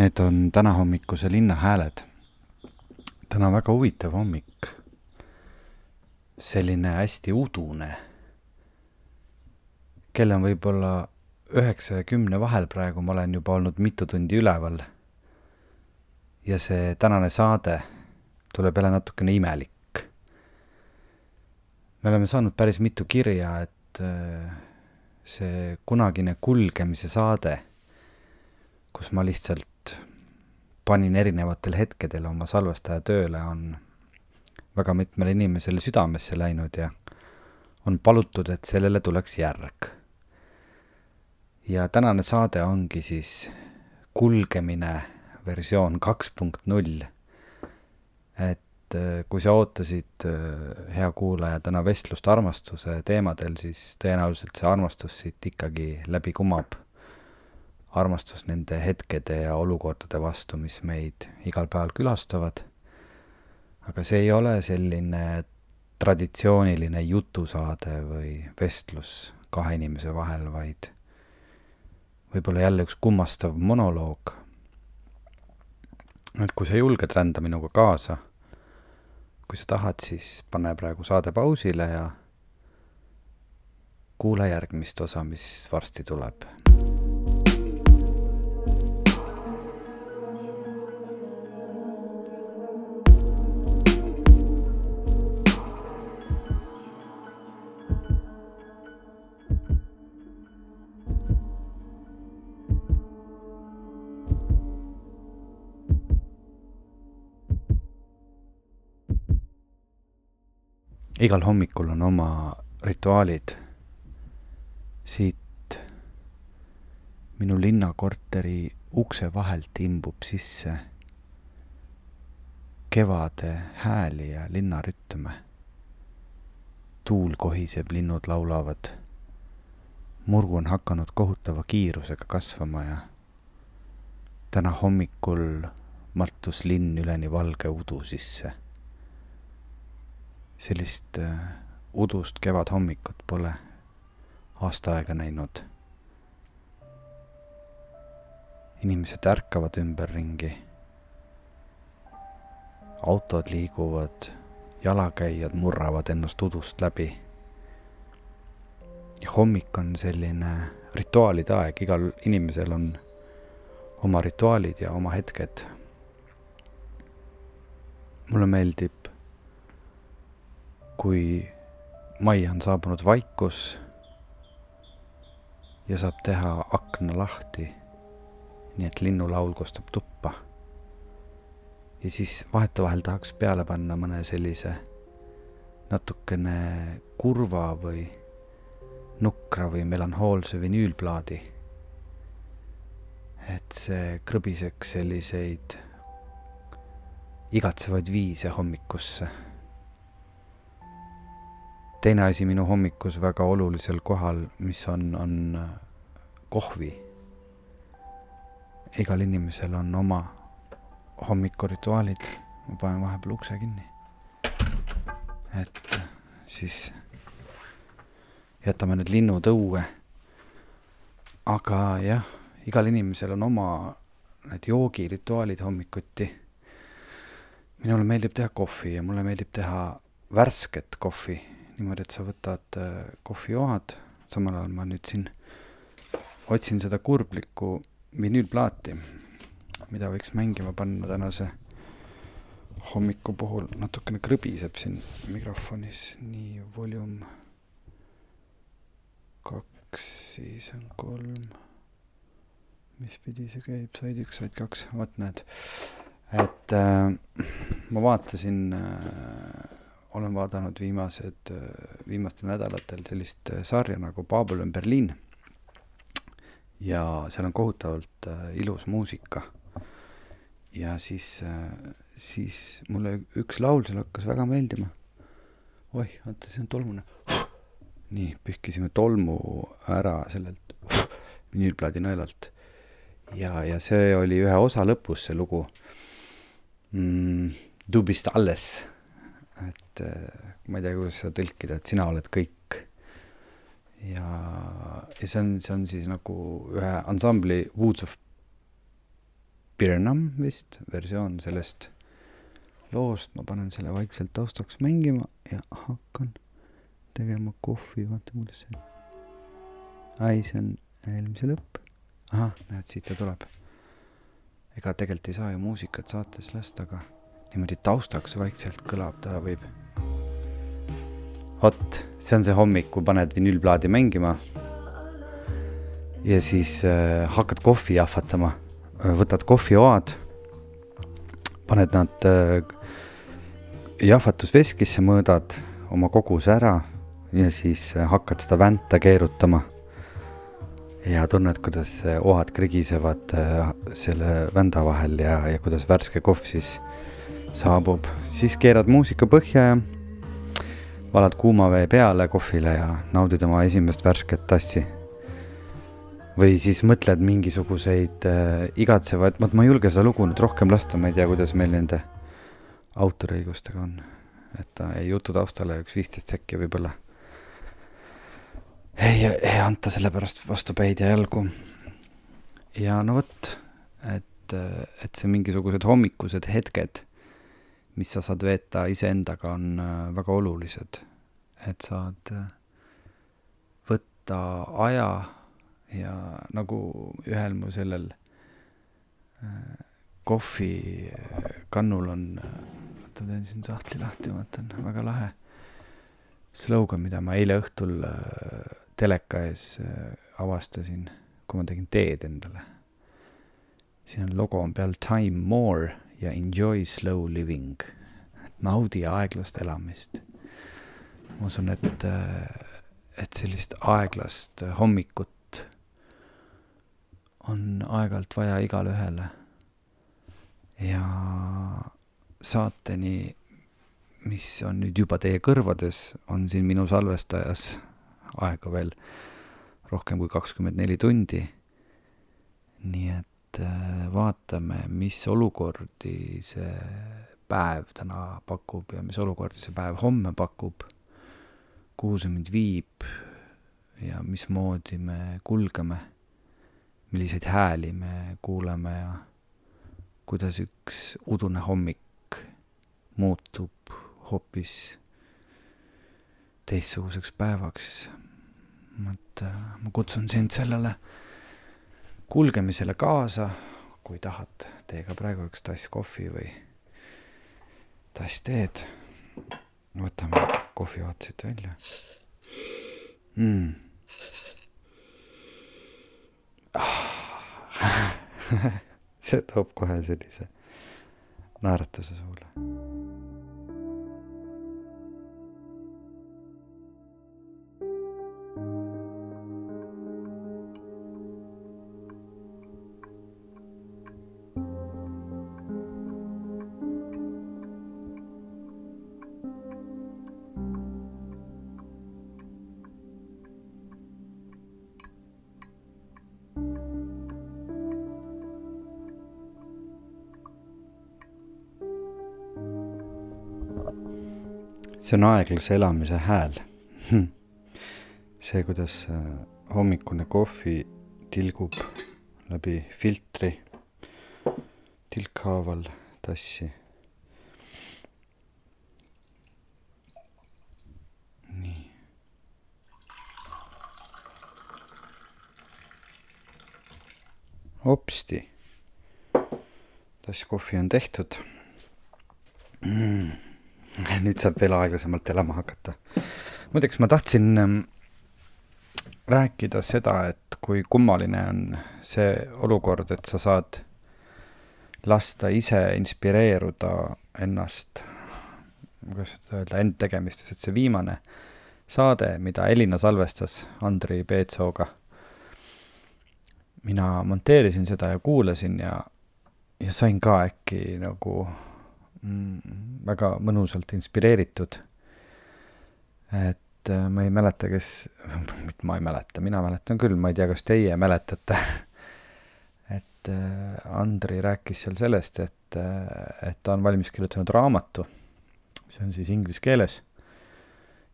Need on tänahommikuse linna hääled. täna väga huvitav hommik. selline hästi udune. kell on võib-olla üheksa ja kümne vahel praegu, ma olen juba olnud mitu tundi üleval. ja see tänane saade tuleb jälle natukene imelik. me oleme saanud päris mitu kirja, et äh, see kunagine kulgemise saade, kus ma lihtsalt panin erinevatel hetkedel oma salvestaja tööle, on väga mitmele inimesele südamesse läinud ja on palutud, et sellele tuleks järg. ja tänane saade ongi siis kulgemine versioon kaks punkt null. et äh, kui sa ootasid, äh, hea kuulaja, täna vestlust armastuse teemadel, siis tõenäoliselt see armastus siit ikkagi läbi kumab armastus nende hetkede ja olukordade vastu, mis meid igal päeval külastavad. aga see ei ole selline traditsiooniline jutusaade või vestlus kahe inimese vahel, vaid võib-olla jälle üks kummastav monoloog. et kui sa julged rända minuga kaasa, kui sa tahad, siis pane praegu saade pausile ja kuula järgmist osa, mis varsti tuleb igal hommikul on oma rituaalid. siit minu linnakorteri ukse vahelt imbub sisse kevade hääli ja linnarütme. tuul kohiseb, linnud laulavad. murgu on hakanud kohutava kiirusega kasvama ja täna hommikul mattus linn üleni valge udu sisse sellist äh, udust kevadhommikut pole aasta aega näinud. inimesed ärkavad ümberringi. autod liiguvad, jalakäijad murravad ennast udust läbi. hommik on selline rituaalide aeg, igal inimesel on oma rituaalid ja oma hetked. mulle meeldib kui majja on saabunud vaikus ja saab teha akna lahti, nii et linnulaul kostab tuppa. ja siis vahetevahel tahaks peale panna mõne sellise natukene kurva või nukra või melanhoolse vinüülplaadi. et see krõbiseks selliseid igatsevaid viise hommikusse teine asi minu hommikus väga olulisel kohal, mis on, on äh, kohvi. igal inimesel on oma hommikurituaalid, ma panen vahepeal ukse kinni. et äh, siis jätame need linnud õue. aga jah, igal inimesel on oma need joogirituaalid hommikuti. minule meeldib teha kohvi ja mulle meeldib teha värsket kohvi niimoodi, et sa võtad äh, kohvijoad, samal ajal ma nüüd siin otsin seda kurblikku vinüülplaati, mida võiks mängima panna tänase hommiku puhul, natukene krõbiseb siin mikrofonis, nii volüüm kaks, siis on kolm. mis pidi see käib, said üks, said kaks, vot näed. et äh, ma vaatasin äh, olen vaadanud viimased, viimastel nädalatel sellist sarja nagu Babylon Berliin. ja seal on kohutavalt äh, ilus muusika. ja siis, äh, siis mulle üks laul seal hakkas väga meeldima. oih, oota, see on tolmune. nii, pühkisime tolmu ära sellelt vinüülplaadi nõelalt. ja, ja see oli ühe osa lõpus, see lugu mm,. Du bist alles et äh, ma ei tea, kuidas seda tõlkida, et sina oled kõik. ja, ja see on, see on siis nagu ühe ansambli Woods of Birnam vist, versioon sellest loost, ma panen selle vaikselt taustaks mängima ja hakkan tegema kohvi, vaata kuidas see. ai, see on eelmise lõpp. ahah, näed, siit ta tuleb. ega tegelikult ei saa ju muusikat saates lasta, aga niimoodi taustaks vaikselt kõlab, ta võib. vot, see on see hommik, kui paned vinüülplaadi mängima. ja siis äh, hakkad kohvi jahvatama, võtad kohvioad, paned nad äh, jahvatusveskisse, mõõdad oma koguse ära ja siis äh, hakkad seda vänta keerutama. ja tunned, kuidas äh, ohad krigisevad äh, selle vända vahel ja, ja kuidas värske kohv siis saabub. siis keerad muusika põhja ja valad kuuma vee peale kohvile ja naudid oma esimest värsket tassi. või siis mõtled mingisuguseid äh, igatsevaid, vot ma ei julge seda lugu nüüd rohkem lasta, ma ei tea, kuidas meil nende autoriõigustega on. et ta jäi jutu taustale üks viisteist sekki võib-olla ei, ei anta selle pärast vastu päid ja jalgu. ja no vot, et, et see mingisugused hommikused hetked, mis sa saad veeta iseendaga, on äh, väga olulised. et saad äh, võtta aja ja nagu ühel mu sellel äh, kohvikannul on, oota, teen siin sahtli lahti, vaatan, väga lahe slogan, mida ma eile õhtul teleka ees avastasin, kui ma tegin teed endale. siin on logo on peal time more ja enjoy slow living. naudi aeglast elamist. ma usun, et, äh, et sellist aeglast hommikut on aeg-ajalt vaja igale ühele. ja saateni, mis on nüüd juba teie kõrvades, on siin minu salvestajas aega veel rohkem kui kakskümmend neli tundi. nii et äh, vaatame, mis olukordi see päev täna pakub ja mis olukordi see päev homme pakub, kuhu see mind viib ja mismoodi me kulgeme, milliseid hääli me kuuleme ja kuidas üks udune hommik muutub hoopis teistsuguseks päevaks. Et äh, ma kutsun sind sellele kulgemisele kaasa, kui tahad, tee ka praegu üks tass kohvi või tass teed. võtame kohvijood siit välja. Mm.. see toob kohe sellise naeratuse suule see on aeglase elamise hääl. see, kuidas äh, hommikune kohvi tilgub läbi filtri tilkhaaval tassi. nii. hopsti. tass kohvi on tehtud mm nüüd saab veel aeglasemalt elama hakata. muideks ma tahtsin ähm, rääkida seda, et kui kummaline on see olukord, et sa saad lasta ise inspireeruda ennast, kuidas seda öelda, end tegemistes, et see viimane saade, mida Elina salvestas Andrei Peetsooga, mina monteerisin seda ja kuulasin ja, ja sain ka äkki nagu mm, väga mõnusalt inspireeritud. et äh, ma ei mäleta, kes, ma ei mäleta, mina mäletan küll, ma ei tea, kas teie mäletate et äh, Andri rääkis seal sellest, et, äh, et ta on valmis kirjutanud raamatu, see on siis inglise keeles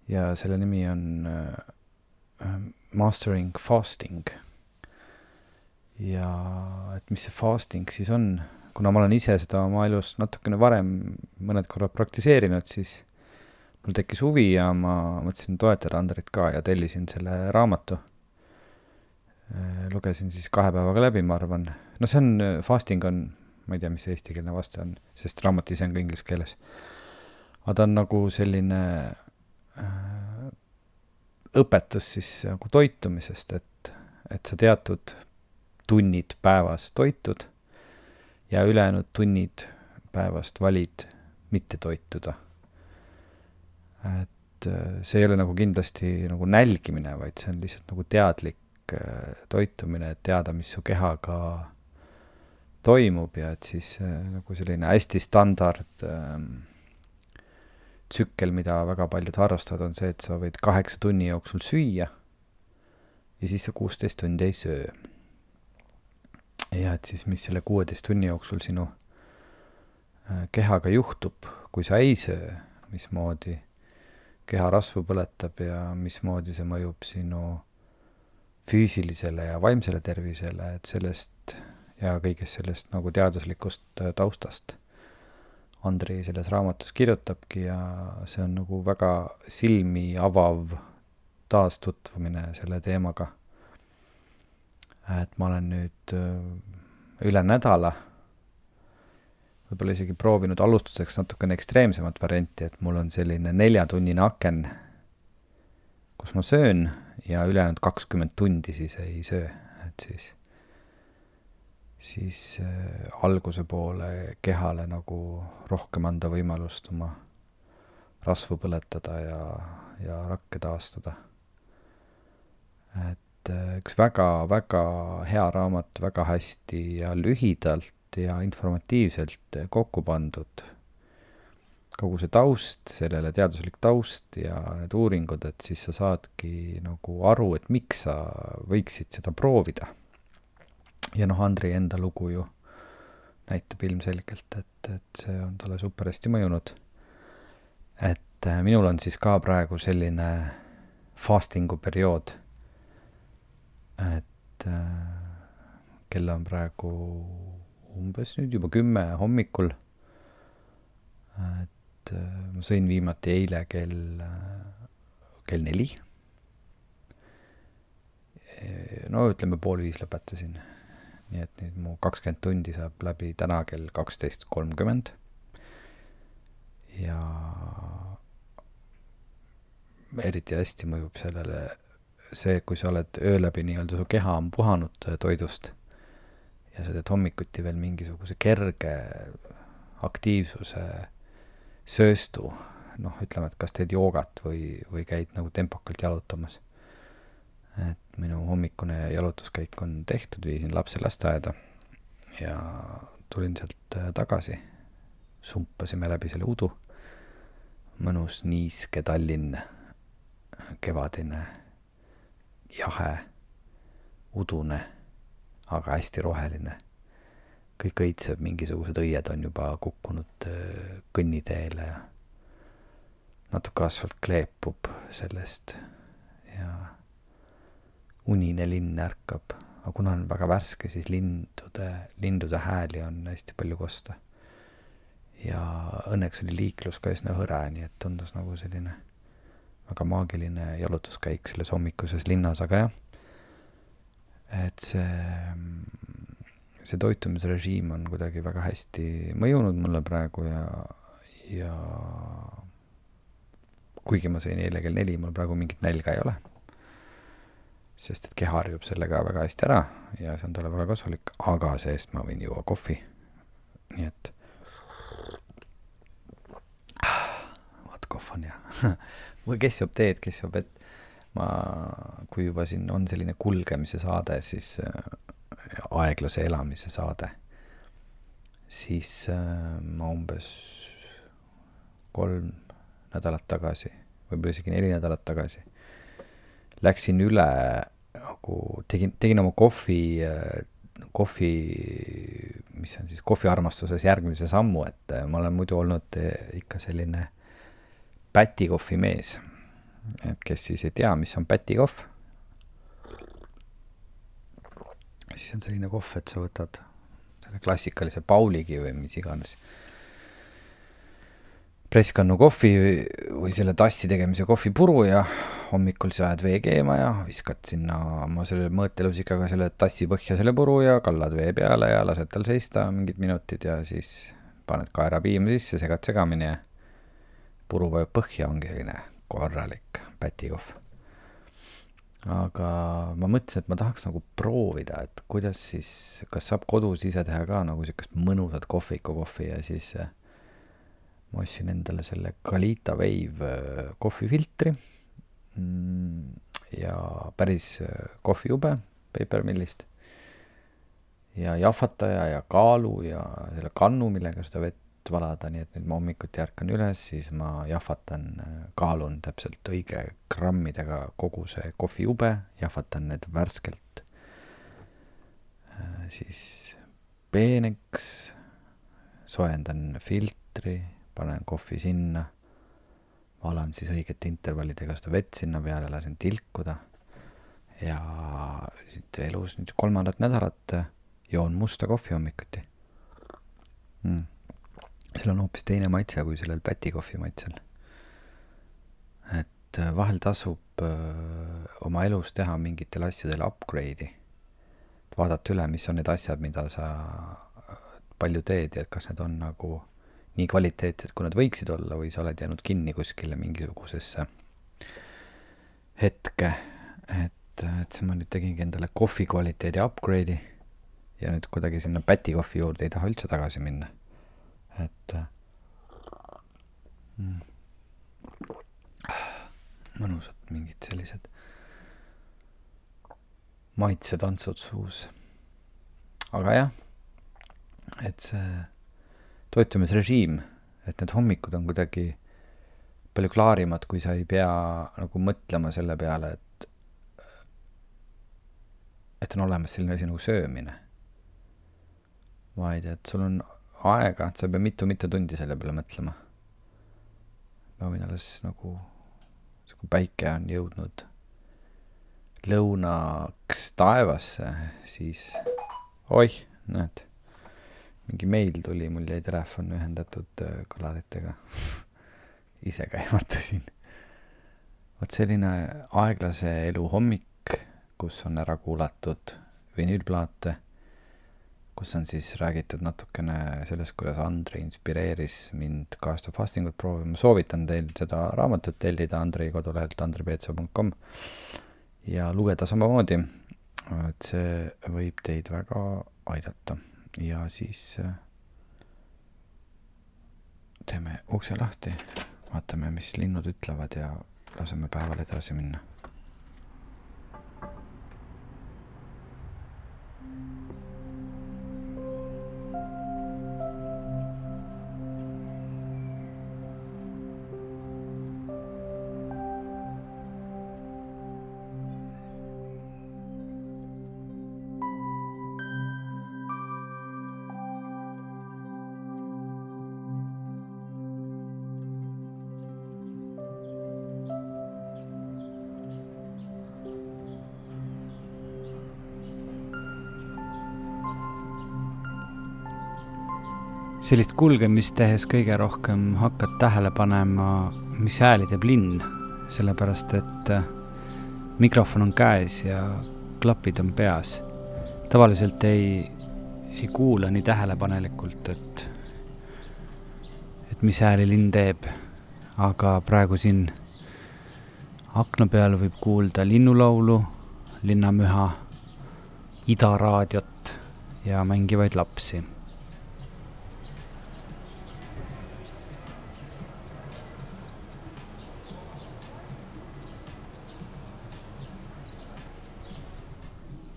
ja selle nimi on Mastering Fasting. ja et mis see fasting siis on, kuna ma olen ise seda oma elus natukene varem mõned korrad praktiseerinud, siis mul tekkis huvi ja ma mõtlesin toetada Andrit ka ja tellisin selle raamatu. Äh, lugesin siis kahe päevaga läbi, ma arvan. no see on, fasting on, ma ei tea, mis see eestikeelne vaste on, sest raamat ise on ka inglise keeles. aga ta on nagu selline äh, õpetus siis nagu toitumisest, et, et sa teatud tunnid päevas toitud ja ülejäänud tunnid päevast valid mitte toituda. et äh, see ei ole nagu kindlasti nagu nälgimine, vaid see on lihtsalt nagu teadlik äh, toitumine, et teada, mis su kehaga toimub ja et siis äh, nagu selline hästi standard ähm, tsükkel, mida väga paljud harrastavad, on see, et sa võid kaheksa tunni jooksul süüa ja siis sa kuusteist tundi ei söö ja et siis, mis selle kuueteist tunni jooksul sinu äh, kehaga juhtub, kui sa ei söö, mismoodi keha rasvu põletab ja mismoodi see mõjub sinu füüsilisele ja vaimsele tervisele, et sellest ja kõigest sellest nagu teaduslikust äh, taustast Andri selles raamatus kirjutabki ja see on nagu väga silmi avav taastutvumine selle teemaga et ma olen nüüd äh, üle nädala võib-olla isegi proovinud alustuseks natukene ekstreemsemat varianti, et mul on selline neljatunnine aken, kus ma söön ja ülejäänud kakskümmend tundi siis ei söö, et siis, siis äh, alguse poole kehale nagu rohkem anda võimalust oma rasvu põletada ja, ja rakke taastada. et üks väga-väga hea raamat, väga hästi ja lühidalt ja informatiivselt kokku pandud. kogu see taust, sellele teaduslik taust ja need uuringud, et siis sa saadki nagu aru, et miks sa võiksid seda proovida. ja noh, Andri enda lugu ju näitab ilmselgelt, et, et see on talle super hästi mõjunud. et äh, minul on siis ka praegu selline fasting'u periood et äh, kell on praegu umbes nüüd juba kümme hommikul. et äh, ma sõin viimati eile kell, äh, kell neli. no ütleme, pool viis lõpetasin. nii et nüüd mu kakskümmend tundi saab läbi täna kell kaksteist kolmkümmend. ja eriti hästi mõjub sellele see, kui sa oled öö läbi nii-öelda, su keha on puhanud toidust ja sa teed hommikuti veel mingisuguse kerge aktiivsuse sööstu, noh, ütleme, et kas teed joogat või, või käid nagu tempokalt jalutamas. et minu hommikune jalutuskäik on tehtud, viisin lapse lasteaeda ja tulin sealt äh, tagasi, sumpasime läbi selle udu, mõnus niiske Tallinn, kevadine jahe, udune, aga hästi roheline. kõik õitseb, mingisugused õied on juba kukkunud äh, kõnniteele ja natuke asfalt kleepub sellest ja unine linn ärkab, aga kuna on väga värske, siis lindude, lindude hääli on hästi palju kosta. ja õnneks oli liiklus ka üsna hõre, nii et tundus nagu selline väga maagiline jalutuskäik selles hommikuses linnas, aga jah, et see, see toitumisrežiim on kuidagi väga hästi mõjunud mulle praegu ja, ja kuigi ma sõin eile kell neli, mul praegu mingit nälga ei ole. sest et keha harjub sellega väga hästi ära ja see on talle väga kasulik, aga see-eest ma võin juua kohvi. nii et vot kohv on hea või kes joob teed, kes joob vett. ma, kui juba siin on selline kulgemise saade, siis äh, aeglase elamise saade, siis äh, ma umbes kolm nädalat tagasi, võib-olla isegi neli nädalat tagasi, läksin üle nagu tegin, tegin oma kohvi, kohvi, mis on siis kohviarmastuses järgmise sammu, et ma olen muidu olnud ikka selline pätikohvi mees. et kes siis ei tea, mis on pätikohv, siis on selline kohv, et sa võtad selle klassikalise Pauligi või mis iganes presskannu kohvi või selle tassi tegemise kohvipuru ja hommikul sa ajad vee keema ja viskad sinna oma selle mõõtelusikaga selle tassi põhja selle puru ja kallad vee peale ja lased tal seista mingid minutid ja siis paned kaera piima sisse, segad segamini ja puru vajub põhja, ongi selline korralik pätikohv. aga ma mõtlesin, et ma tahaks nagu proovida, et kuidas siis, kas saab kodus ise teha ka nagu siukest mõnusat kohvikukohvi ja siis äh, ma ostsin endale selle Kalita Wave äh, kohvifiltri mm, ja päris äh, kohvijube Papermillist ja jahvataja ja kaalu ja selle kannu, millega seda vett valada, nii et nüüd ma hommikuti ärkan üles, siis ma jahvatan, äh, kaalun täpselt õige grammidega kogu see kohvijube, jahvatan need värskelt siis peeneks, soojendan filtri panen kohvi sinna, valan siis õigete intervallidega seda vett sinna peale, lasen tilkuda ja siit elus nüüd kolmandat nädalat joon musta kohvi hommikuti. Mm.. Seal on hoopis teine maitse kui sellel pätikohvi maitsel. et äh, vahel tasub öö, äh, oma elus teha mingitele asjadele upgrade'i. vaadata üle, mis on need asjad, mida sa äh, palju teed ja et kas need on nagu nii kvaliteetsed, kui nad võiksid olla, või sa oled jäänud kinni kuskile mingisugusesse hetke, et, et siis ma nüüd tegingi endale kohvi kvaliteedi upgrade'i ja nüüd kuidagi sinna Päti kohvi juurde ei taha üldse tagasi minna. Et mm, mõnusad mingid sellised maitsetantsud suus. aga jah, et see toitumisrežiim, et need hommikud on kuidagi palju klaarimad, kui sa ei pea nagu mõtlema selle peale, et et on olemas selline asi nagu söömine. vaid et sul on aega, et sa ei pea mitu-mitu tundi selle peale mõtlema. ma võin alles nagu, kui päike on jõudnud lõunaks taevasse, siis oih, näed mingi meil tuli, mul jäi telefon ühendatud äh, kõlaritega ise ka ehmatasin. vot selline aeglase elu hommik, kus on ära kuulatud vinüülplaate, kus on siis räägitud natukene sellest, kuidas Andrei inspireeris mind of Fastingut proovima, soovitan teil seda raamatut tellida Andrei kodulehelt andreipeetso.com ja lugeda samamoodi, et see võib teid väga aidata. Ja siis äh, teeme ukse lahti, vaatame, mis linnud ütlevad ja laseme päeval edasi minna sellist kulgemist tehes kõige rohkem hakkad tähele panema, mis hääli teeb linn, sellepärast et äh, mikrofon on käes ja klapid on peas. tavaliselt ei, ei kuula nii tähelepanelikult, et, et mis hääli linn teeb, aga praegu siin akna peal võib kuulda linnulaulu, linnamüha, Ida raadiot ja mängivaid lapsi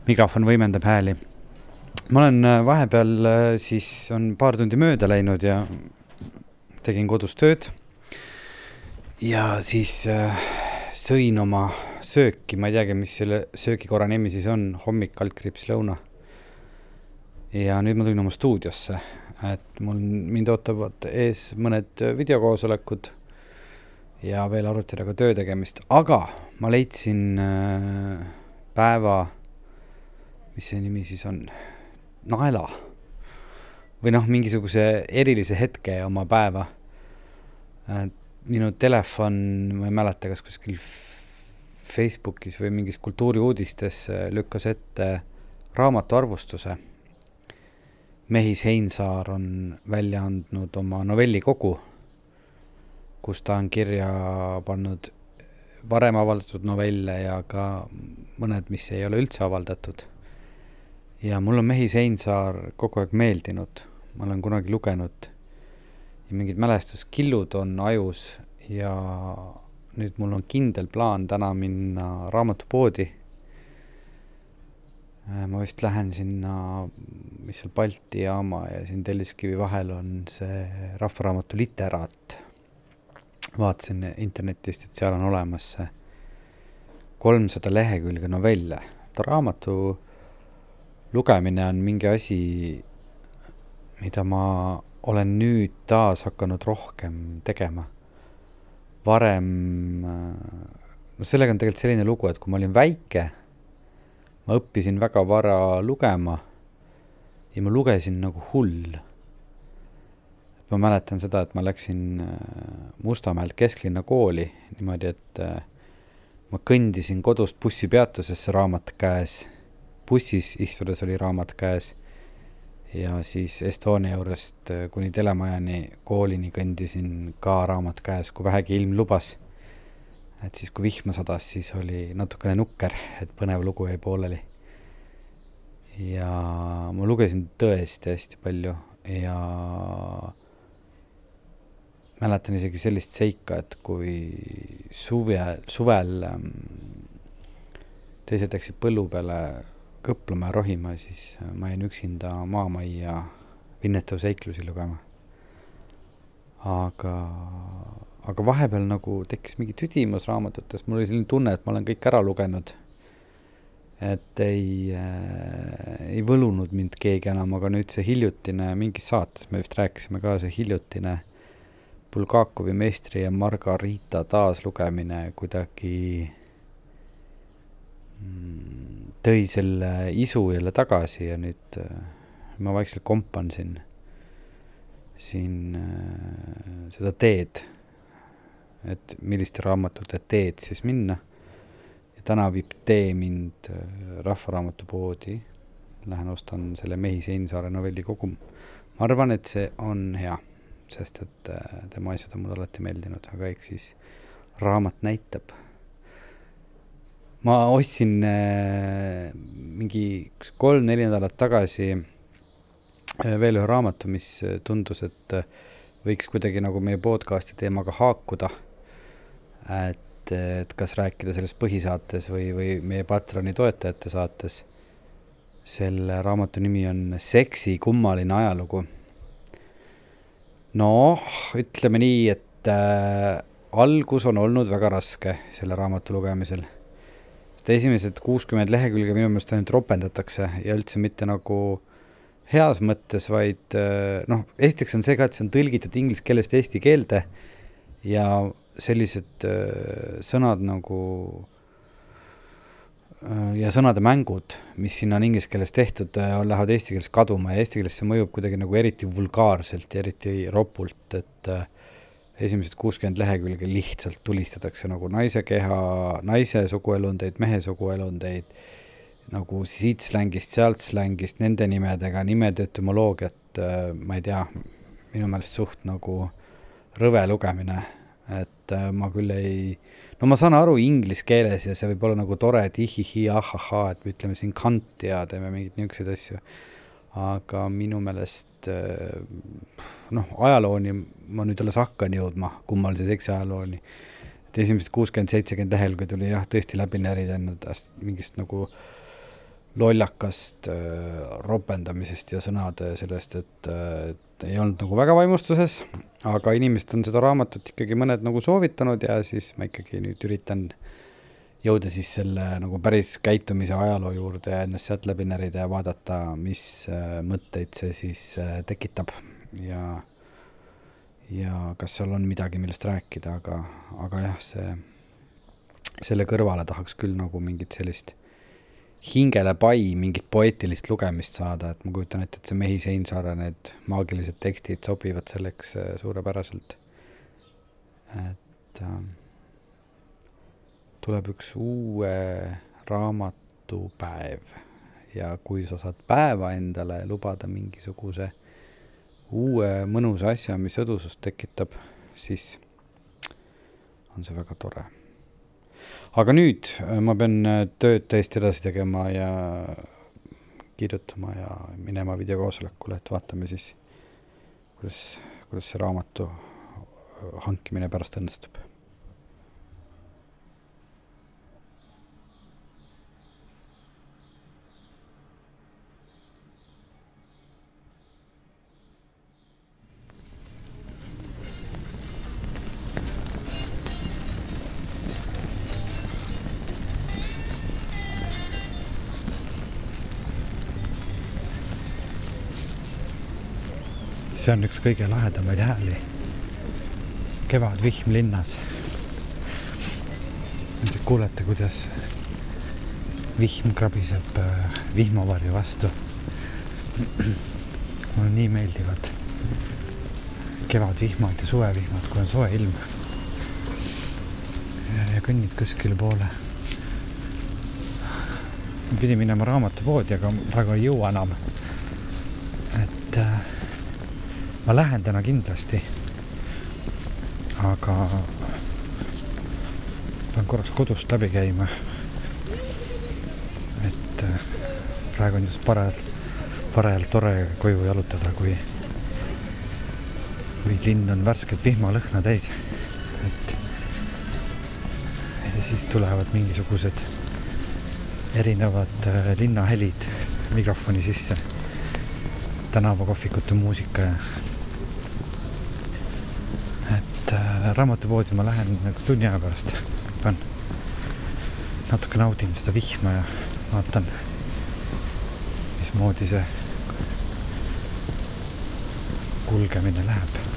mikrofon võimendab hääli. ma olen äh, vahepeal äh, siis, on paar tundi mööda läinud ja tegin kodus tööd. ja siis äh, sõin oma sööki, ma ei teagi, mis selle söögikorra nimi siis on, hommik, kaldkriips, lõuna. ja nüüd ma tulin oma stuudiosse, et mul, mind ootavad ees mõned videokoosolekud ja veel arutada ka töö tegemist, aga ma leidsin äh, päeva mis see nimi siis on, naela. või noh, mingisuguse erilise hetke oma päeva. minu telefon, ma ei mäleta, kas kuskil Facebookis või mingis kultuuriuudistes lükkas ette raamatuarvustuse. Mehis Heinsaar on välja andnud oma novellikogu, kus ta on kirja pannud varem avaldatud novelle ja ka mõned, mis ei ole üldse avaldatud. Ja mul on Mehis Heinsaar kogu aeg meeldinud, ma olen kunagi lugenud ja mingid mälestuskillud on ajus ja nüüd mul on kindel plaan täna minna raamatupoodi. ma vist lähen sinna, mis seal Balti jaama ja siin Telliskivi vahel on see Rahvaraamatu literaat vaatasin internetist, et seal on olemas see kolmsada lehekülge novelle. ta raamatu lugemine on mingi asi, mida ma olen nüüd taas hakanud rohkem tegema. varem, no sellega on tegelikult selline lugu, et kui ma olin väike, ma õppisin väga vara lugema ja ma lugesin nagu hull ma mäletan seda, et ma läksin äh, Mustamäelt kesklinna kooli niimoodi, et äh, ma kõndisin kodust bussipeatusesse raamat käes, bussis istudes oli raamat käes ja siis Estonia juurest äh, kuni telemajani koolini kõndisin ka raamat käes, kui vähegi ilm lubas. et siis, kui vihma sadas, siis oli natukene nukker, et põnev lugu jäi pooleli. ja ma lugesin tõesti hästi palju ja mäletan isegi sellist seika, et kui suve, suvel ähm, teised läksid põllu peale kõplema ja rohima, siis äh, ma jäin üksinda maamajja Winnetou seiklusi lugema. aga, aga vahepeal nagu tekkis mingi tüdimus raamatutest, mul oli selline tunne, et ma olen kõik ära lugenud. et ei äh,, ei võlunud mind keegi enam, aga nüüd see hiljutine mingis saates, me vist rääkisime ka, see hiljutine Bulgakovi meistri ja Margarita taaslugemine kuidagi tõi selle isu jälle tagasi ja nüüd äh, ma vaikselt kompan siin, siin äh, seda teed, et milliste raamatute teed siis minna. ja täna viib tee mind äh, Rahvaraamatupoodi, lähen ostan selle Mehis Einsaare novelli kogu. ma arvan, et see on hea sest et tema asjad on mulle alati meeldinud, aga eks siis raamat näitab. Ma ostsin äh, mingi kolm-neli nädalat tagasi äh, veel ühe raamatu, mis tundus, et võiks kuidagi nagu meie podcast'i teemaga haakuda. et, et kas rääkida sellest põhisaates või, või meie Patroni toetajate saates. selle raamatu nimi on Seksi kummaline ajalugu noh, ütleme nii, et äh, algus on olnud väga raske selle raamatu lugemisel. Sest esimesed kuuskümmend lehekülge minu meelest ainult ropendatakse ja üldse mitte nagu heas mõttes, vaid äh, noh, esiteks on see ka, et see on tõlgitud inglise keelest eesti keelde ja sellised äh, sõnad nagu äh, ja sõnade mängud, mis sinna on inglise keeles tehtud, äh, lähevad eesti keeles kaduma ja eesti keeles see mõjub kuidagi nagu eriti vulgaarselt ja eriti ropult, et äh, esimesed kuuskümmend lehekülge lihtsalt tulistatakse nagu naise keha, naise suguelundeid, mehe suguelundeid, nagu siit slängist, sealt slängist, nende nimedega, nimede etümoloogiat, äh, ma ei tea, minu meelest suht nagu rõve lugemine, et ma küll ei no ma saan aru inglise keeles ja see võib olla nagu tore, et ihihi, ahahaa, et me ütleme siin kant ja teeme mingeid niisuguseid asju. Aga minu meelest äh, noh, ajalooni ma nüüd alles hakkan jõudma, kummalise seksi ajalooni. et esimesed kuuskümmend, seitsekümmend lehekülge tuli jah, tõesti läbi närida ennast mingist nagu lollakast äh, ropendamisest ja sõnade sellest, et, äh, et ei olnud nagu väga vaimustuses, aga inimesed on seda raamatut ikkagi mõned nagu soovitanud ja siis ma ikkagi nüüd üritan jõuda siis selle nagu päris käitumise ajaloo juurde ja ennast sealt läbi närida ja vaadata, mis äh, mõtteid see siis äh, tekitab ja ja kas seal on midagi, millest rääkida, aga, aga jah, see, selle kõrvale tahaks küll nagu mingit sellist hingele pai mingit poeetilist lugemist saada, et ma kujutan ette, et see Mehi Seinsaare need maagilised tekstid sobivad selleks äh, suurepäraselt. et äh, tuleb üks uue raamatupäev. Ja kui sa saad päeva endale lubada mingisuguse uue mõnusa asja, mis õdusust tekitab, siis on see väga tore. Aga nüüd äh, ma pean äh, tööd tõesti edasi tegema ja kirjutama ja minema videokoosolekule, et vaatame siis, kuidas, kuidas see raamatu hankimine pärast õnnestub see on üks kõige lahedamaid hääli. kevadvihm linnas. Te kuulete, kuidas vihm krabiseb äh, vihmavarju vastu. mulle nii meeldivad kevadvihmad ja suvevihmad, kui on soe ilm. ja kõnnid kuskile poole. pidin minema raamatupoodi, aga praegu ei jõua enam. et äh, ma lähen täna kindlasti. aga pean korraks kodust läbi käima. et äh, praegu on just parajalt, parajalt tore koju jalutada, kui, kui linn on värsket vihmalõhna täis. et ja siis tulevad mingisugused erinevad äh, linnahelid mikrofoni sisse tänavakohvikute muusika ja raamatupoodi ma lähen nagu tunni aja pärast. pean natuke naudin seda vihma ja vaatan, mismoodi see kulgemine läheb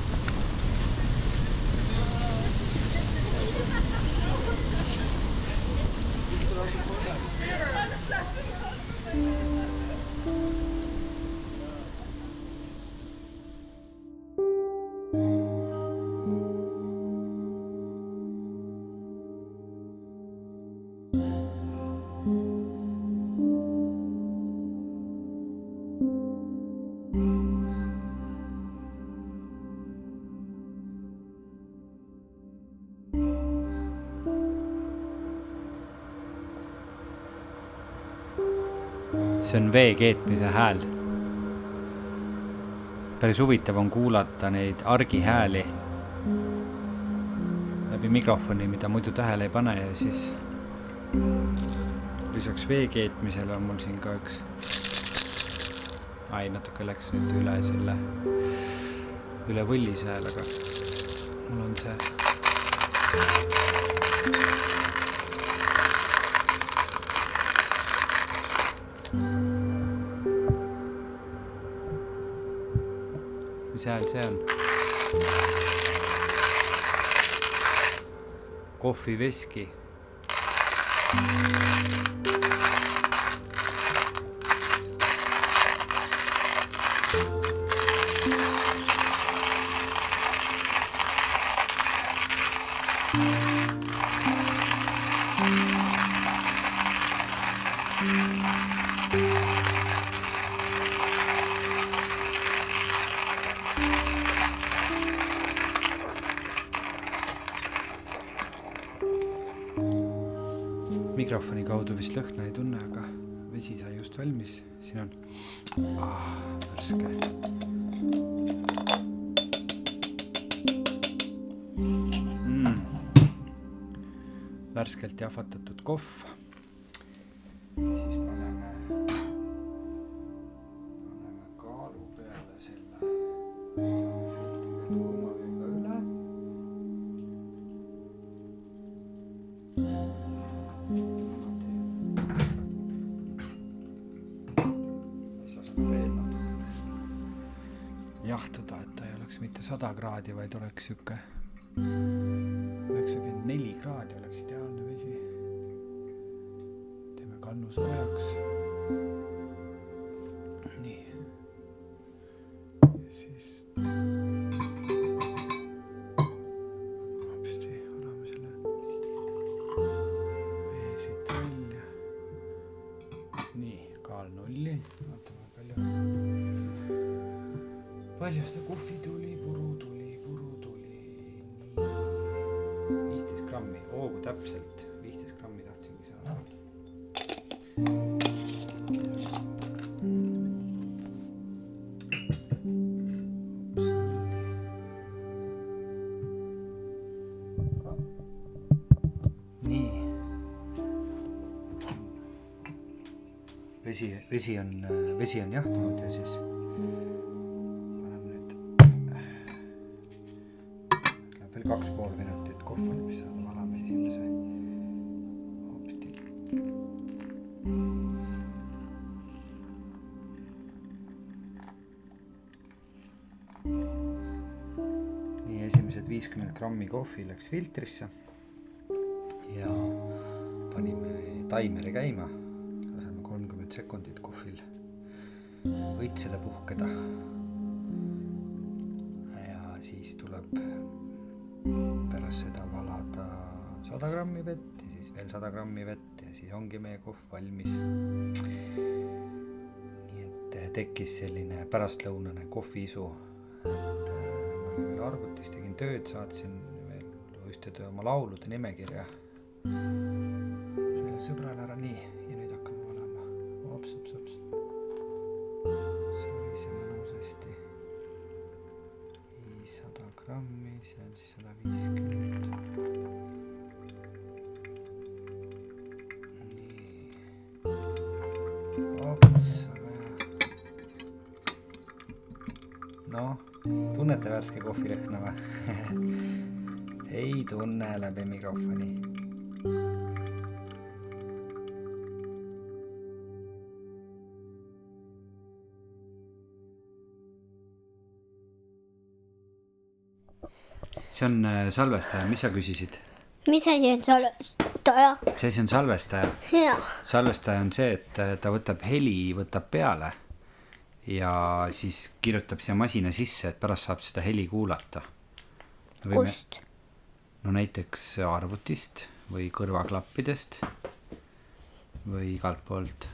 on vee keetmise hääl. päris huvitav on kuulata neid argihääli läbi mikrofoni, mida muidu tähele ei pane ja siis lisaks vee keetmisele on mul siin ka üks, ai natuke läks nüüd üle selle, üle võllise hääl, aga mul on see mis hääl see on? Vist lõhna ei tunne, aga vesi sai just valmis, siin on ah, värske. Mm.. värskelt jahvatatud kohv. Sada kraadi, vaid oleks sihuke üheksakümmend neli kraadi oleks ideaalne vesi. teeme kannu soojaks. nii. siis. hopsti, oleme palju. seda kohvi tuli, puru tuli, puru tuli, viisteist grammi, hoogu täpselt, viisteist grammi tahtsingi saada. nii. vesi, vesi on, vesi on jahtunud ja siis kohvi läks filtrisse ja panime taimeri käima, laseme kolmkümmend sekundit kohvil õitsele puhkeda. ja siis tuleb pärast seda valada sada grammi vett ja siis veel sada grammi vett ja siis ongi meie kohv valmis. nii et tekkis selline pärastlõunane kohviisu, et ma arvutis, tegin tööd, saatsin ühtede oma laulude nimekirja sõbrale ära, nii, ja nüüd hakkame valama. hops, hops, hops. soriseme mõnusasti. viissada grammi, see on siis sada viiskümmend. nii. hops, noh, tunnete värske kohvilõhna või? ei tunne läbi mikrofoni see on äh, salvestaja, mis sa küsisid? mis asi on salvestaja? see asi on salvestaja. salvestaja on see, et äh, ta võtab heli, võtab peale ja siis kirjutab siia masina sisse, et pärast saab seda heli kuulata. kust? No näiteks arvutist või kõrvaklappidest või igalt poolt.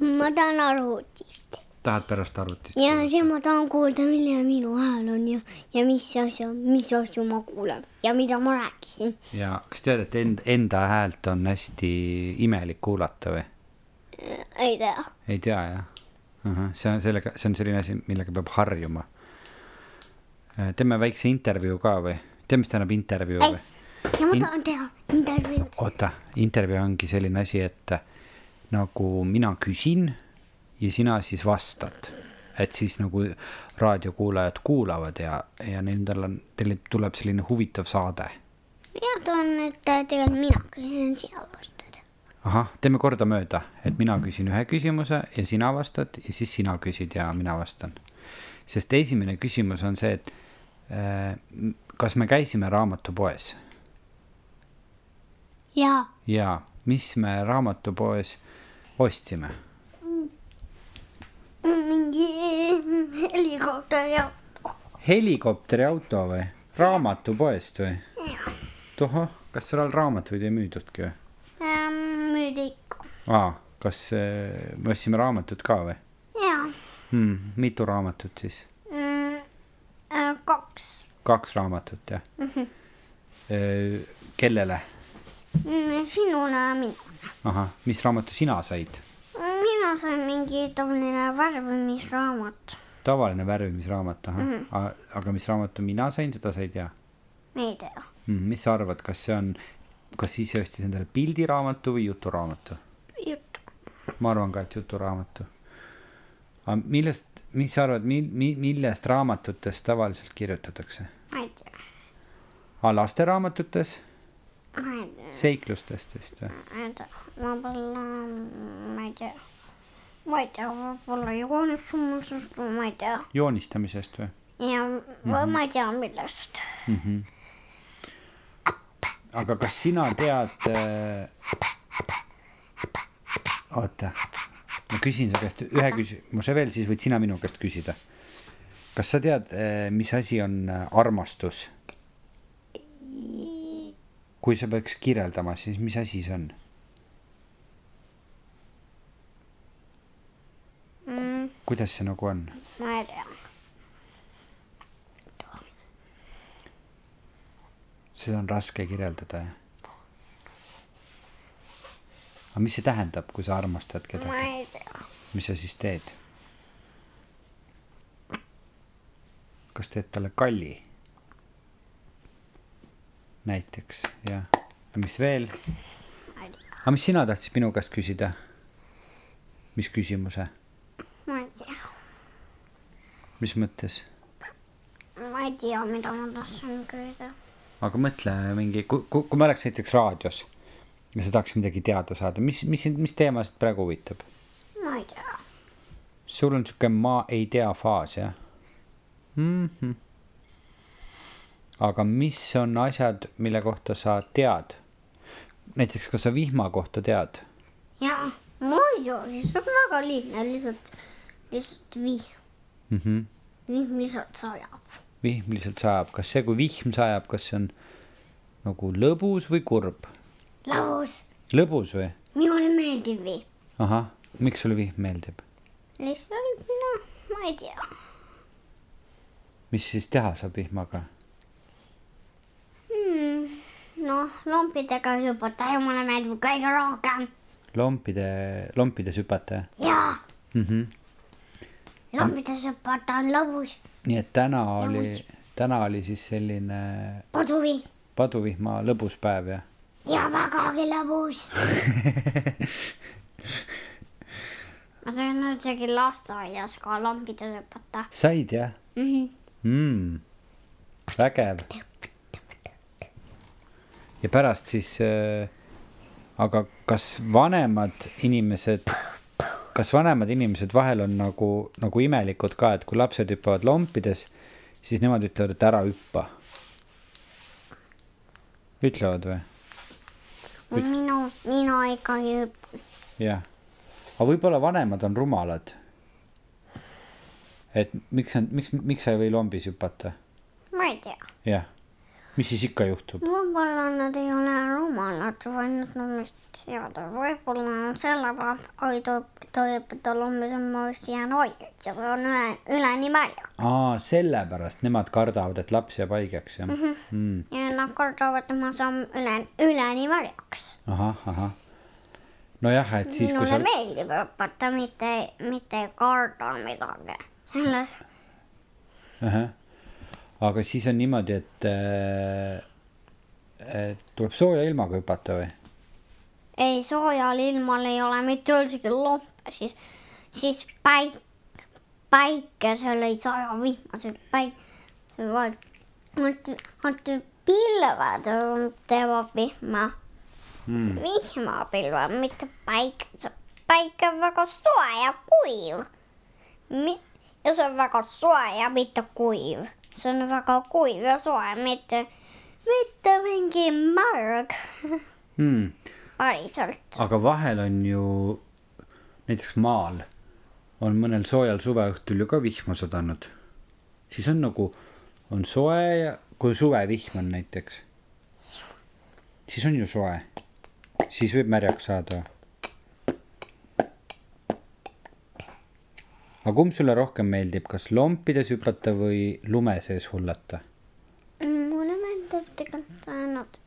ma tahan arvutist. tahad pärast arvutist? ja siis ma tahan kuulda, milline minu hääl on ja, ja mis asja, mis asju ma kuulen ja mida ma rääkisin. ja kas tead, et end, enda häält on hästi imelik kuulata või? ei tea. ei tea jah uh? -huh. see on sellega, see on selline asi, millega peab harjuma. teeme väikse intervjuu ka või? tead, mis tähendab intervjuu või?, ja ma tahan teha intervjuud. oota, intervjuu ongi selline asi, et nagu mina küsin ja sina siis vastad. et siis nagu raadiokuulajad kuulavad ja, ja nendel on, teil tuleb selline huvitav saade. mina tahan, et tegelikult mina küsin sina vastad. ahah, teeme kordamööda, et mina küsin ühe küsimuse ja sina vastad ja siis sina küsid ja mina vastan. sest esimene küsimus on see, et äh, kas me käisime raamatupoes jaa, ja mis me raamatupoes ostsime? mingi helikopteri auto. helikopteriauto või raamatupoest või? tohoh, kas seal raamatuid ei müüdudki või? müüdi ikka. aa, kas äh, me ostsime raamatut ka või jaa hmm,? mitu raamatut siis? mm,. kaks raamatut jah mm? -hmm. kellele? mm,. sinule ja minule. ahah, mis raamatu sina said? mina sain mingi tavaline värvimisraamat. tavaline värvimisraamat, ahah mm, -hmm. aga mis raamatu mina sain, seda sa ei tea ei tea. mm,. mis sa arvad, kas see on, kas ise ostis endale pildiraamatu või juturaamatu? jutt. ma arvan ka, et juturaamatu. Aga millest, mis sa arvad, mil-, mi-, millest raamatutes tavaliselt kirjutatakse? ma ei tea. lasteraamatutes, ma ei tea. seiklustest vist või? ma ei tea, võib-olla, ma ei tea. ma ei tea, võib-olla joonistusest, ma ei tea. joonistamisest või ja mm -hmm. ma ei tea, millest. mm? -hmm. aga kas sina tead, oota, ma küsin su käest ühe küsimuse veel, siis võid sina minu käest küsida. kas sa tead, mis asi on äh, armastus? kui sa peaks kirjeldama, siis mis asi see on? mm,. kuidas see nagu on? ma ei tea. seda on raske kirjeldada, jah. Aga mis see tähendab, kui sa armastad ma kedagi, ei tea. mis sa siis teed? kas teed talle kalli? näiteks, jah. ja mis veel? aga mis sina tahtsid minu käest küsida? mis küsimuse, ma ei tea. mis mõttes? ma ei tea, mida ma tahtsin küsida. aga mõtle mingi, kui, kui, kui ma oleks näiteks raadios ja sa tahaks midagi teada saada, mis, mis, mis teema sind praegu huvitab? ma ei tea. sul on sihuke ma ei tea faas jah mm? -hmm. aga mis on asjad, mille kohta sa tead? näiteks, kas sa vihma kohta tead? jaa, muidugi, see on väga lihtne, lihtsalt, lihtsalt vihm, Mm -hmm. vihm lihtsalt sajab. vihm lihtsalt sajab, kas see, kui vihm sajab, kas see on nagu lõbus või kurb? lõbus, lõbus või? minule meeldib vihm. ahah, miks sulle vihm meeldib? lihtsalt, noh, ma ei tea. mis siis teha saab vihmaga? Hmm, noh, lompidega hüpata ja mulle meeldib kõige rohkem. lompide, lompides hüpata jaa, mm? -hmm. lompides hüpata on lõbus, nii et täna oli muidugi., täna oli siis selline puduvi paduvihma lõbus päev jah? Ja vägagi lõbus. ma sain isegi lasteaias ka lompides hüpata said jah mm. -hmm. mm.? vägev. ja pärast siis äh,, aga kas vanemad inimesed, kas vanemad inimesed vahel on nagu, nagu imelikud ka, et kui lapsed hüppavad lompides, siis nemad ütlevad, et ära hüppa. ütlevad või? minu, mina ikkagi hüppan. jah, aga võib-olla vanemad on rumalad. et miks miks, miks sa ei või lombis hüpata? ma ei tea, jah, mis siis ikka juhtub? võib-olla nad ei ole rumalad, vaid nad on vist head, võib-olla sellepärast, oi ta, ta hüpata lommis on ma vist jään haigeks ja see on üle, üleni märja. aa, sellepärast nemad kardavad, et laps jääb haigeks jah mm -hmm. mm.? ja nad kardavad, et ma saan üle, üleni märjaks. ahah, ahah. nojah, et siis, minule sa, meeldib hüpata, mitte, mitte karda midagi. selles, aga siis on niimoodi, et, et tuleb sooja ilmaga hüpata või? ei soojal ilmal ei ole mitte üldsegi lompe, siis, siis päik-, päikesel ei saja vihma, see päik-, vaat, vaat, vaat pilved teevad vihma Mm. vihmapilve, mitte päikese. päike on väga soe ja kuiv. ja see on väga soe ja mitte kuiv. See on väga kuiv ja soe, mitte, mitte mingi märg. Mm. päriselt. aga vahel on ju näiteks maal on mõnel soojal suveõhtul ju ka vihma sadanud. siis on nagu, on soe ja kui suvevihm on näiteks, siis on ju soe, siis võib märjaks saada. Aga kumb sulle rohkem meeldib, kas lompides hüpata või lume sees hullata? mulle meeldib tegelikult ainult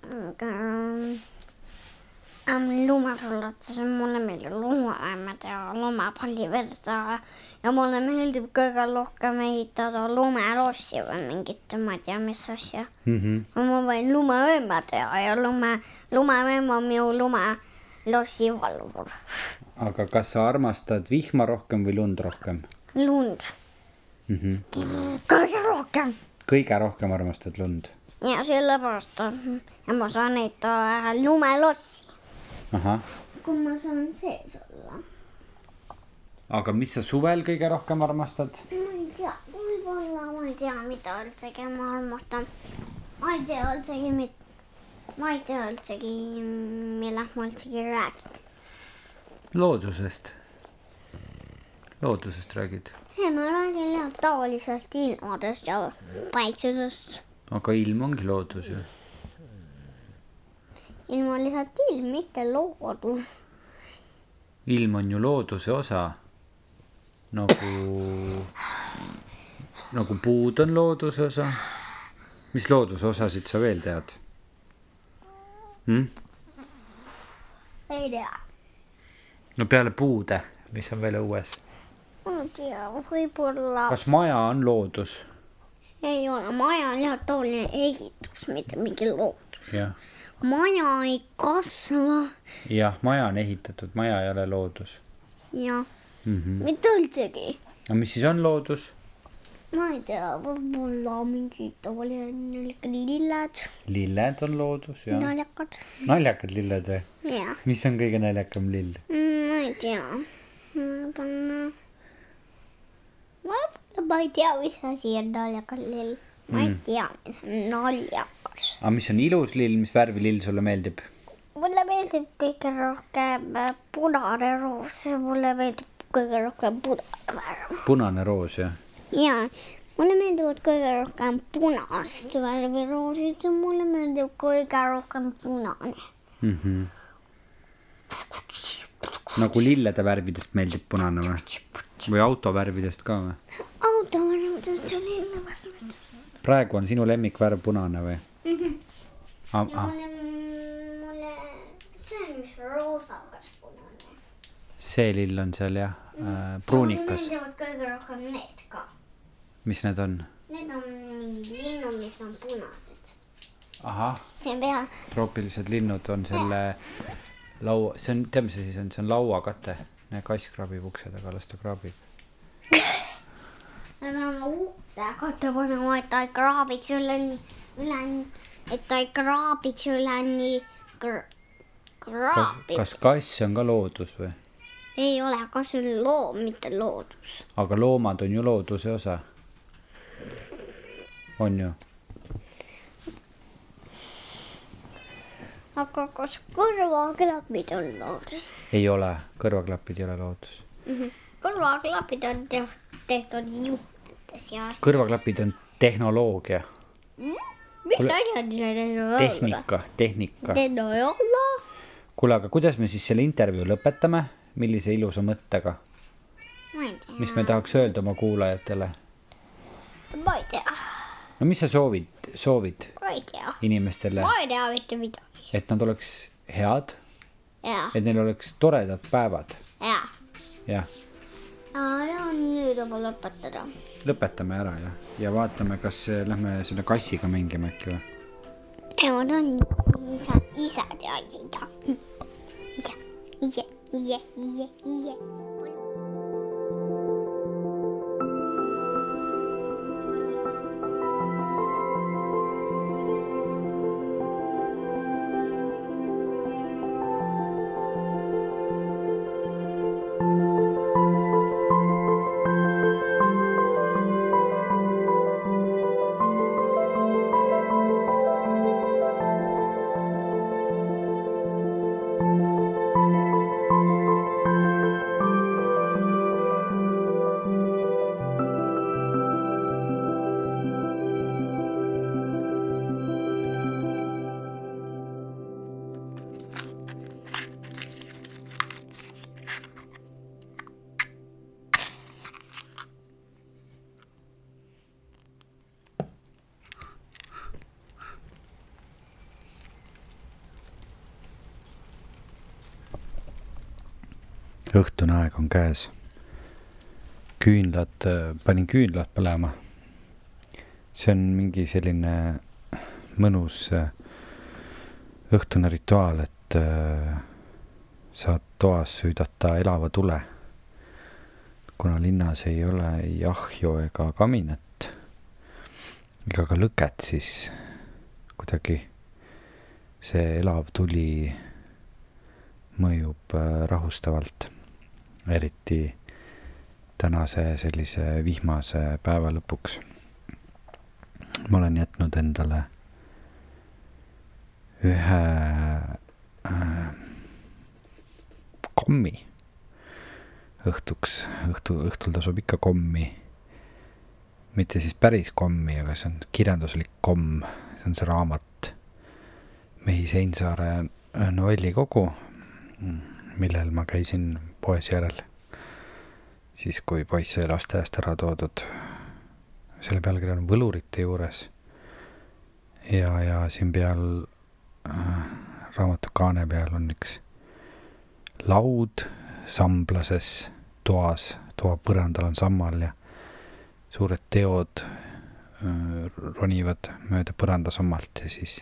ähm, lumesullatus, mulle meeldib lumemäed ja lumepalli vedada ja mulle meeldib kõige rohkem ehitada lumelossi või mingit, ma ei tea, mis asja. Mm -hmm. ma võin lumevõime teha ja lume, lumevõim on minu lumelossi valvur. aga kas sa armastad vihma rohkem või lund rohkem lund, mm? -hmm. kõige rohkem kõige rohkem armastad lund ja sellepärast on, ja ma saan ehitada lumelossi, ahah, kui ma saan sees olla. aga mis sa suvel kõige rohkem armastad? ma ei tea, võib-olla ma ei tea, mida üldsegi ma armastan. ma ei tea üldsegi, ma ei tea üldsegi, millest ma üldsegi räägin. loodusest. loodusest räägid, ei, ma räägin jah tavalisest ilmadest ja päikesest. aga ilm ongi loodus ju. ilm on lihtsalt ilm, mitte loodus. ilm on ju looduse osa. nagu, nagu puud on looduse osa. mis looduse osasid sa veel tead hm?? ei tea, no peale puude, mis on veel õues. ma ei tea, võib-olla kas maja on loodus? ei ole, maja on lihtsalt tavaline ehitus, mitte mingi loodus. jah, maja ei kasva jah, maja on ehitatud, maja ei ole loodus ja mm. -hmm. mitte üldsegi. no mis siis on loodus? Ma ei tea, võib-olla mingi tavaline niisugune lilled, lilled on loodus ja naljakad. naljakad lilled või? jah, mis on kõige naljakam lill? ma ei tea, võib-olla, võib-olla ma ei tea, mis asi on naljakas lill. ma ei tea, mis on naljakas. aga mis on ilus lill, mis värvi lill sulle meeldib? mulle meeldib kõige rohkem äh, punane roos, mulle meeldib kõige rohkem punane värv. punane roos jah? Ja mulle meeldivad kõige rohkem punast värvi roosid ja mulle meeldib kõige rohkem punane. mm. -hmm. nagu lillede värvidest meeldib punane või? või auto värvidest ka või? auto värvidest ja lille värvidest. praegu on sinu lemmikvärv punane või? ja Ah, mulle, mulle, see on vist roosakas punane. see lill on seal jah äh,, mulle pruunikas, meeldivad kõige rohkem need ka. Mis need on? Need on mingid linnud, mis on punased. ahah, see on pea, troopilised linnud on selle laua, see on, tead, mis see siis on, see on lauakate. kass kraabib ukse taga, las ta kraabib. me peame ukse katte panema, et ta ei kraabiks üleni, üleni, et ta ei kraabiks üleni kr-, kas, kraabib. kas kass on ka loodus või? ei ole, kas see on loom, mitte loodus. aga loomad on ju looduse osa. On ju? aga kas kõrvaklapid on loodus? ei ole, kõrvaklapid ei ole loodus. kõrvaklapid on te tehtud juhtide seast. kõrvaklapid on tehnoloogia, mis asjad need on? tehnika, tehnika. Ole. kuule, aga kuidas me siis selle intervjuu lõpetame, millise ilusa mõttega, mis me tahaks öelda oma kuulajatele? ma ei tea, no mis sa soovid, soovid ma ei tea, inimestele, ma ei tea mitte midagi. et nad oleks head, ja, et neil oleks toredad päevad, ja. jah, ja nüüd juba lõpetada. lõpetame ära ja, ja vaatame, kas äh, lähme selle kassiga mängima äkki või? emad on isa, isad ja isa. ise, ise, ise, ise, aeg on käes. küünlad, panin küünlad põlema. see on mingi selline mõnus äh, õhtune rituaal, et äh, saad toas süüdata elava tule. kuna linnas ei ole ei ahju ega kaminat ega ka lõket, siis kuidagi see elav tuli mõjub äh, rahustavalt, eriti tänase sellise vihmase päeva lõpuks. ma olen jätnud endale ühe äh, kommi õhtuks, õhtu, õhtul tasub ikka kommi. mitte siis päris kommi, aga see on kirjanduslik komm, see on see raamat. Mehi Seinsaare novellikogu, millel ma käisin poes järel. siis, kui poiss sai lasteaiast ära toodud. selle pealkiri on Võlurite juures. ja, ja siin peal äh, raamatu kaane peal on üks laud samblases toas, toa põrandal on sammal ja suured teod äh, ronivad mööda põrandasammalt ja siis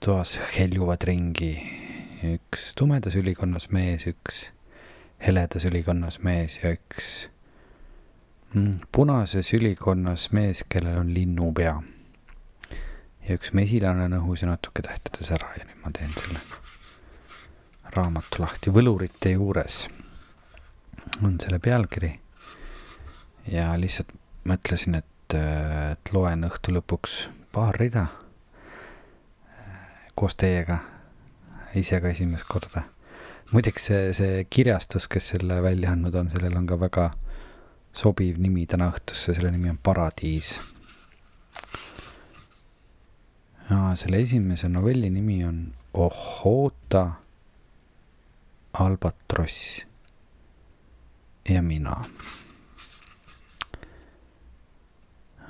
toas heljuvad ringi üks tumedas ülikonnas mees, üks heledas ülikonnas mees ja üks mm, punases ülikonnas mees, kellel on linnupea. ja üks mesilane on õhus ja natuke tähtedel sära ja nüüd ma teen selle raamatu lahti Võlurite juures on selle pealkiri. ja lihtsalt mõtlesin, et, et loen õhtu lõpuks paar rida koos teiega, ise ka esimest korda. muideks see, see kirjastus, kes selle välja andnud on, sellel on ka väga sobiv nimi täna õhtusse, selle nimi on Paradiis. ja selle esimese novelli nimi on Ohota albatross ja mina.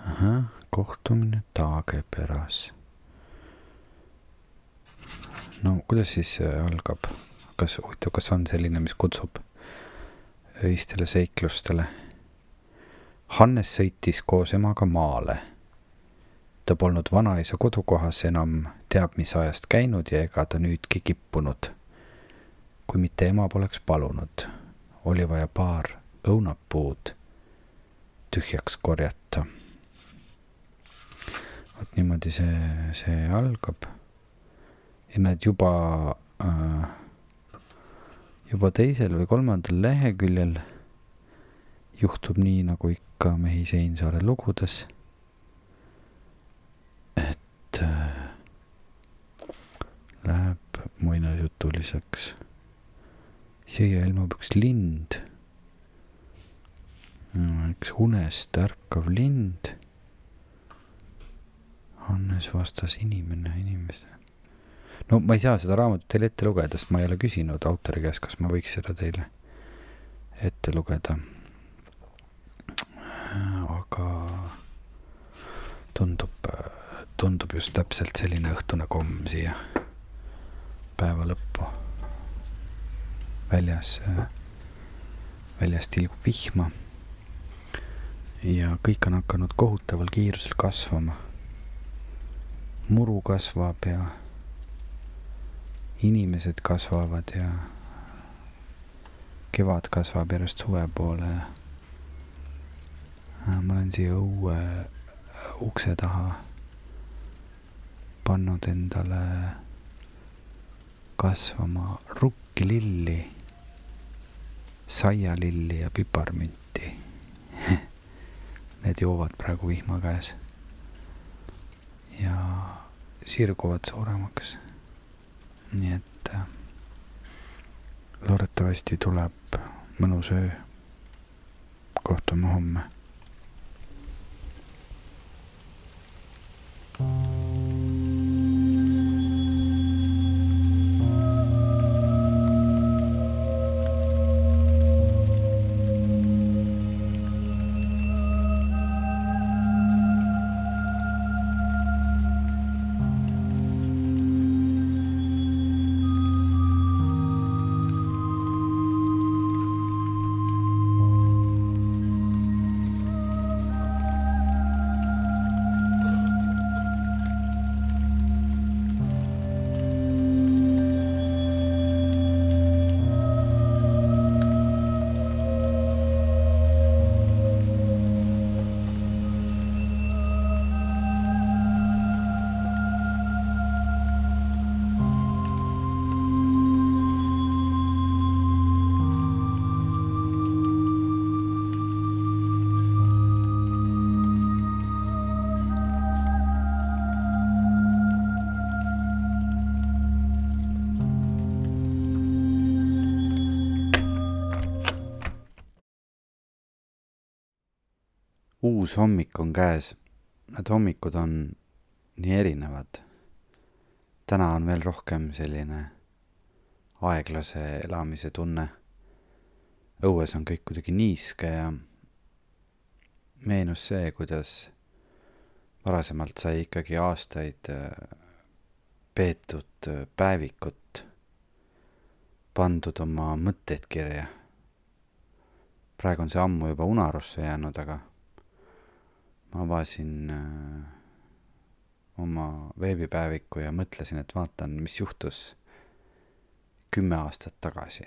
ahah, kohtumine Taageperas. No kuidas siis algab, kas, huvitav, kas on selline, mis kutsub öistele seiklustele? Hannes sõitis koos emaga maale. ta polnud vanaisa kodukohas enam teab mis ajast käinud ja ega ta nüüdki kippunud kui mitte ema poleks palunud, oli vaja paar õunapuud tühjaks korjata. vot niimoodi see, see algab. Ja näed juba äh,, juba teisel või kolmandal leheküljel juhtub nii, nagu ikka Mehi Seinsaare lugudes. et äh, läheb muinasjutuliseks siia ilmub üks lind. üks unest ärkav lind. Hannes vastas inimene inimesele. No ma ei saa seda raamatut teile ette lugeda, sest ma ei ole küsinud autori käest, kas ma võiks seda teile ette lugeda. aga tundub, tundub just täpselt selline õhtune komm siia päeva lõppu väljas, väljas tilgub vihma. ja kõik on hakanud kohutaval kiirusel kasvama. muru kasvab ja inimesed kasvavad ja kevad kasvab järjest suve poole ja ma olen siia õue ukse taha pannud endale kasvama rukkililli saialilli ja piparmünti Need joovad praegu vihma käes. ja sirguvad suuremaks. Nii et äh, loodetavasti tuleb mõnus öö. kohtume homme. Uus hommik on käes. Need hommikud on nii erinevad. täna on veel rohkem selline aeglase elamise tunne. õues on kõik kuidagi niiske ja meenus see, kuidas varasemalt sai ikkagi aastaid äh, peetud äh, päevikut, pandud oma mõtteid kirja. praegu on see ammu juba unarusse jäänud, aga ma avasin äh, oma veebipäeviku ja mõtlesin, et vaatan, mis juhtus kümme aastat tagasi.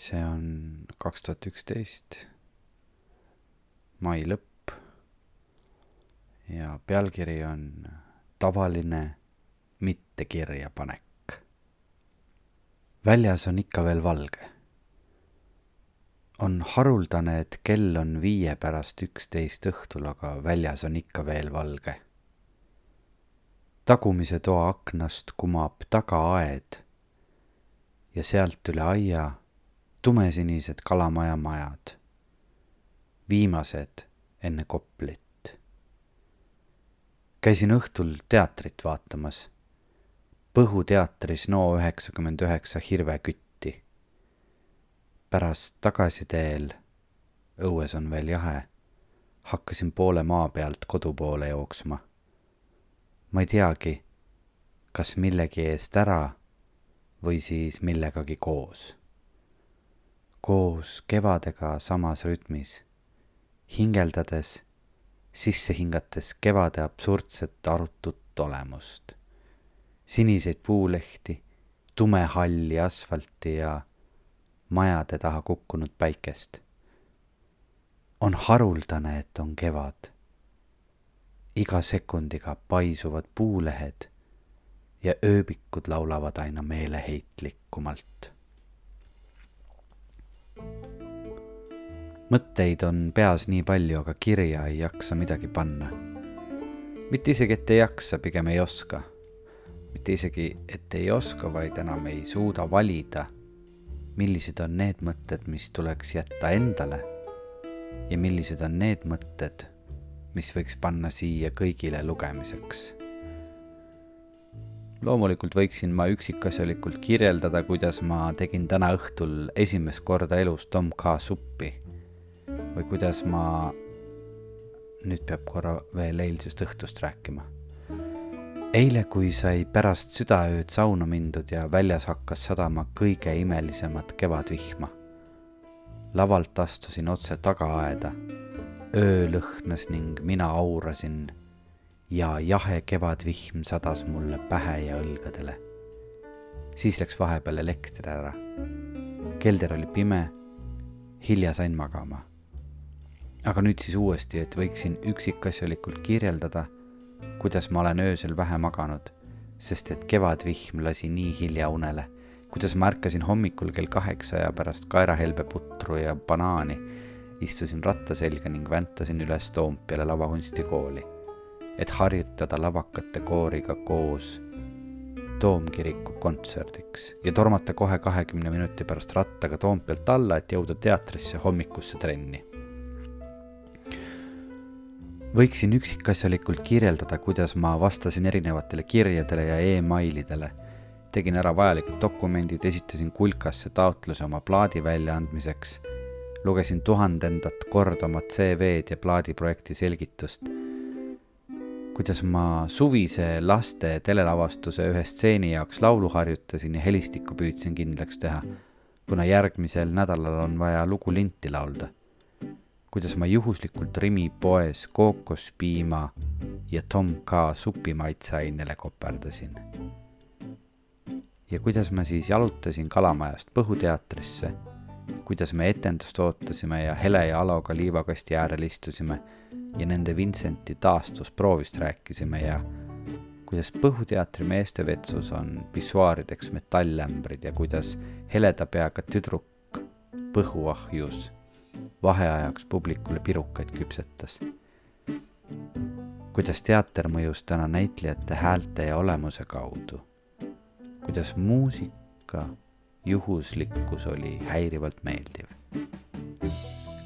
see on kaks tuhat üksteist, mai lõpp ja pealkiri on tavaline mittekirjapanek. väljas on ikka veel valge on haruldane, et kell on viie pärast üksteist õhtul, aga väljas on ikka veel valge. tagumise toa aknast kumab tagaaed ja sealt üle aia tumesinised kalamaja majad, viimased enne Koplit. käisin õhtul teatrit vaatamas, Põhu teatris NO üheksakümmend üheksa Hirve Kütt pärast tagasiteel, õues on veel jahe, hakkasin poole maa pealt kodu poole jooksma. ma ei teagi, kas millegi eest ära või siis millegagi koos. koos kevadega samas rütmis, hingeldades, sisse hingates kevade absurdset arutut olemust. siniseid puulehti, tumehalli asfalti ja majade taha kukkunud päikest. on haruldane, et on kevad. iga sekundiga paisuvad puulehed ja ööbikud laulavad aina meeleheitlikumalt. mõtteid on peas nii palju, aga kirja ei jaksa midagi panna. mitte isegi, et ei jaksa, pigem ei oska. mitte isegi, et ei oska, vaid enam ei suuda valida millised on need mõtted, mis tuleks jätta endale ja millised on need mõtted, mis võiks panna siia kõigile lugemiseks. loomulikult võiksin ma üksikasjalikult kirjeldada, kuidas ma tegin täna õhtul esimest korda elus Tom K suppi või kuidas ma, nüüd peab korra veel eilsest õhtust rääkima eile, kui sai pärast südaööd sauna mindud ja väljas hakkas sadama kõige imelisemat kevadvihma. lavalt astusin otse tagaaeda. öö lõhnas ning mina aurasin ja jahe kevadvihm sadas mulle pähe ja õlgadele. siis läks vahepeal elekter ära. kelder oli pime. hilja sain magama. aga nüüd siis uuesti, et võiksin üksikasjalikult kirjeldada kuidas ma olen öösel vähe maganud, sest et kevadvihm lasi nii hilja unele, kuidas ma ärkasin hommikul kell kaheksa ja pärast kaerahelbeputru ja banaani istusin ratta selga ning väntasin üles Toompeale lavakunstikooli, et harjutada lavakate kooriga koos Toomkiriku kontserdiks ja tormata kohe kahekümne minuti pärast rattaga Toompealt alla, et jõuda teatrisse hommikusse trenni võiksin üksikasjalikult kirjeldada, kuidas ma vastasin erinevatele kirjadele ja emailidele. tegin ära vajalikud dokumendid, esitasin kulkasse taotluse oma plaadi väljaandmiseks. lugesin tuhandendat korda oma CV-d ja plaadiprojekti selgitust. kuidas ma suvise laste telelavastuse ühe stseeni jaoks laulu harjutasin ja helistikku püüdsin kindlaks teha, kuna järgmisel nädalal on vaja lugu linti laulda kuidas ma juhuslikult Rimi poes kookospiima ja Tom K supi maitseainele koperdasin. ja kuidas ma siis jalutasin Kalamajast Põhuteatrisse, kuidas me etendust ootasime ja Hele ja Aloga liivakasti äärel istusime ja nende Vincenti taastusproovist rääkisime ja kuidas Põhuteatri meeste vetsus on pissuaarideks metallämbrid ja kuidas heleda peaga tüdruk põhuahjus vaheajaks publikule pirukaid küpsetas. kuidas teater mõjus täna näitlejate häälte ja olemuse kaudu. kuidas muusika juhuslikkus oli häirivalt meeldiv.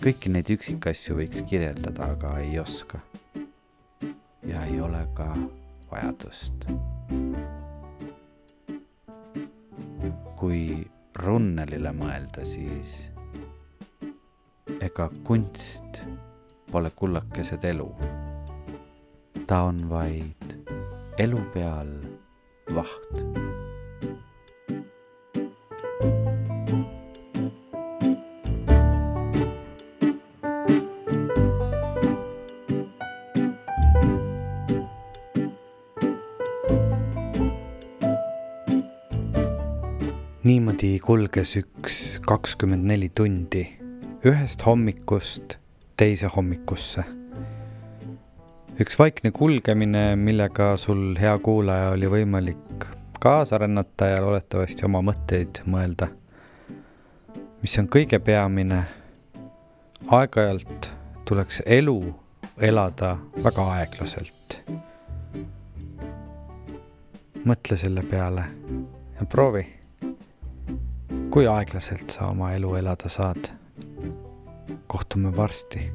kõiki neid üksikasju võiks kirjeldada, aga ei oska. ja ei ole ka vajadust. kui Runnelile mõelda, siis ega kunst pole kullakesed elu. ta on vaid elu peal vaht niimoodi kulges üks kakskümmend neli tundi ühest hommikust teise hommikusse. üks vaikne kulgemine, millega sul, hea kuulaja, oli võimalik kaasa rännata ja loodetavasti oma mõtteid mõelda. mis on kõige peamine, aeg-ajalt tuleks elu elada väga aeglaselt. mõtle selle peale ja proovi kui aeglaselt sa oma elu elada saad. Kohtume varsti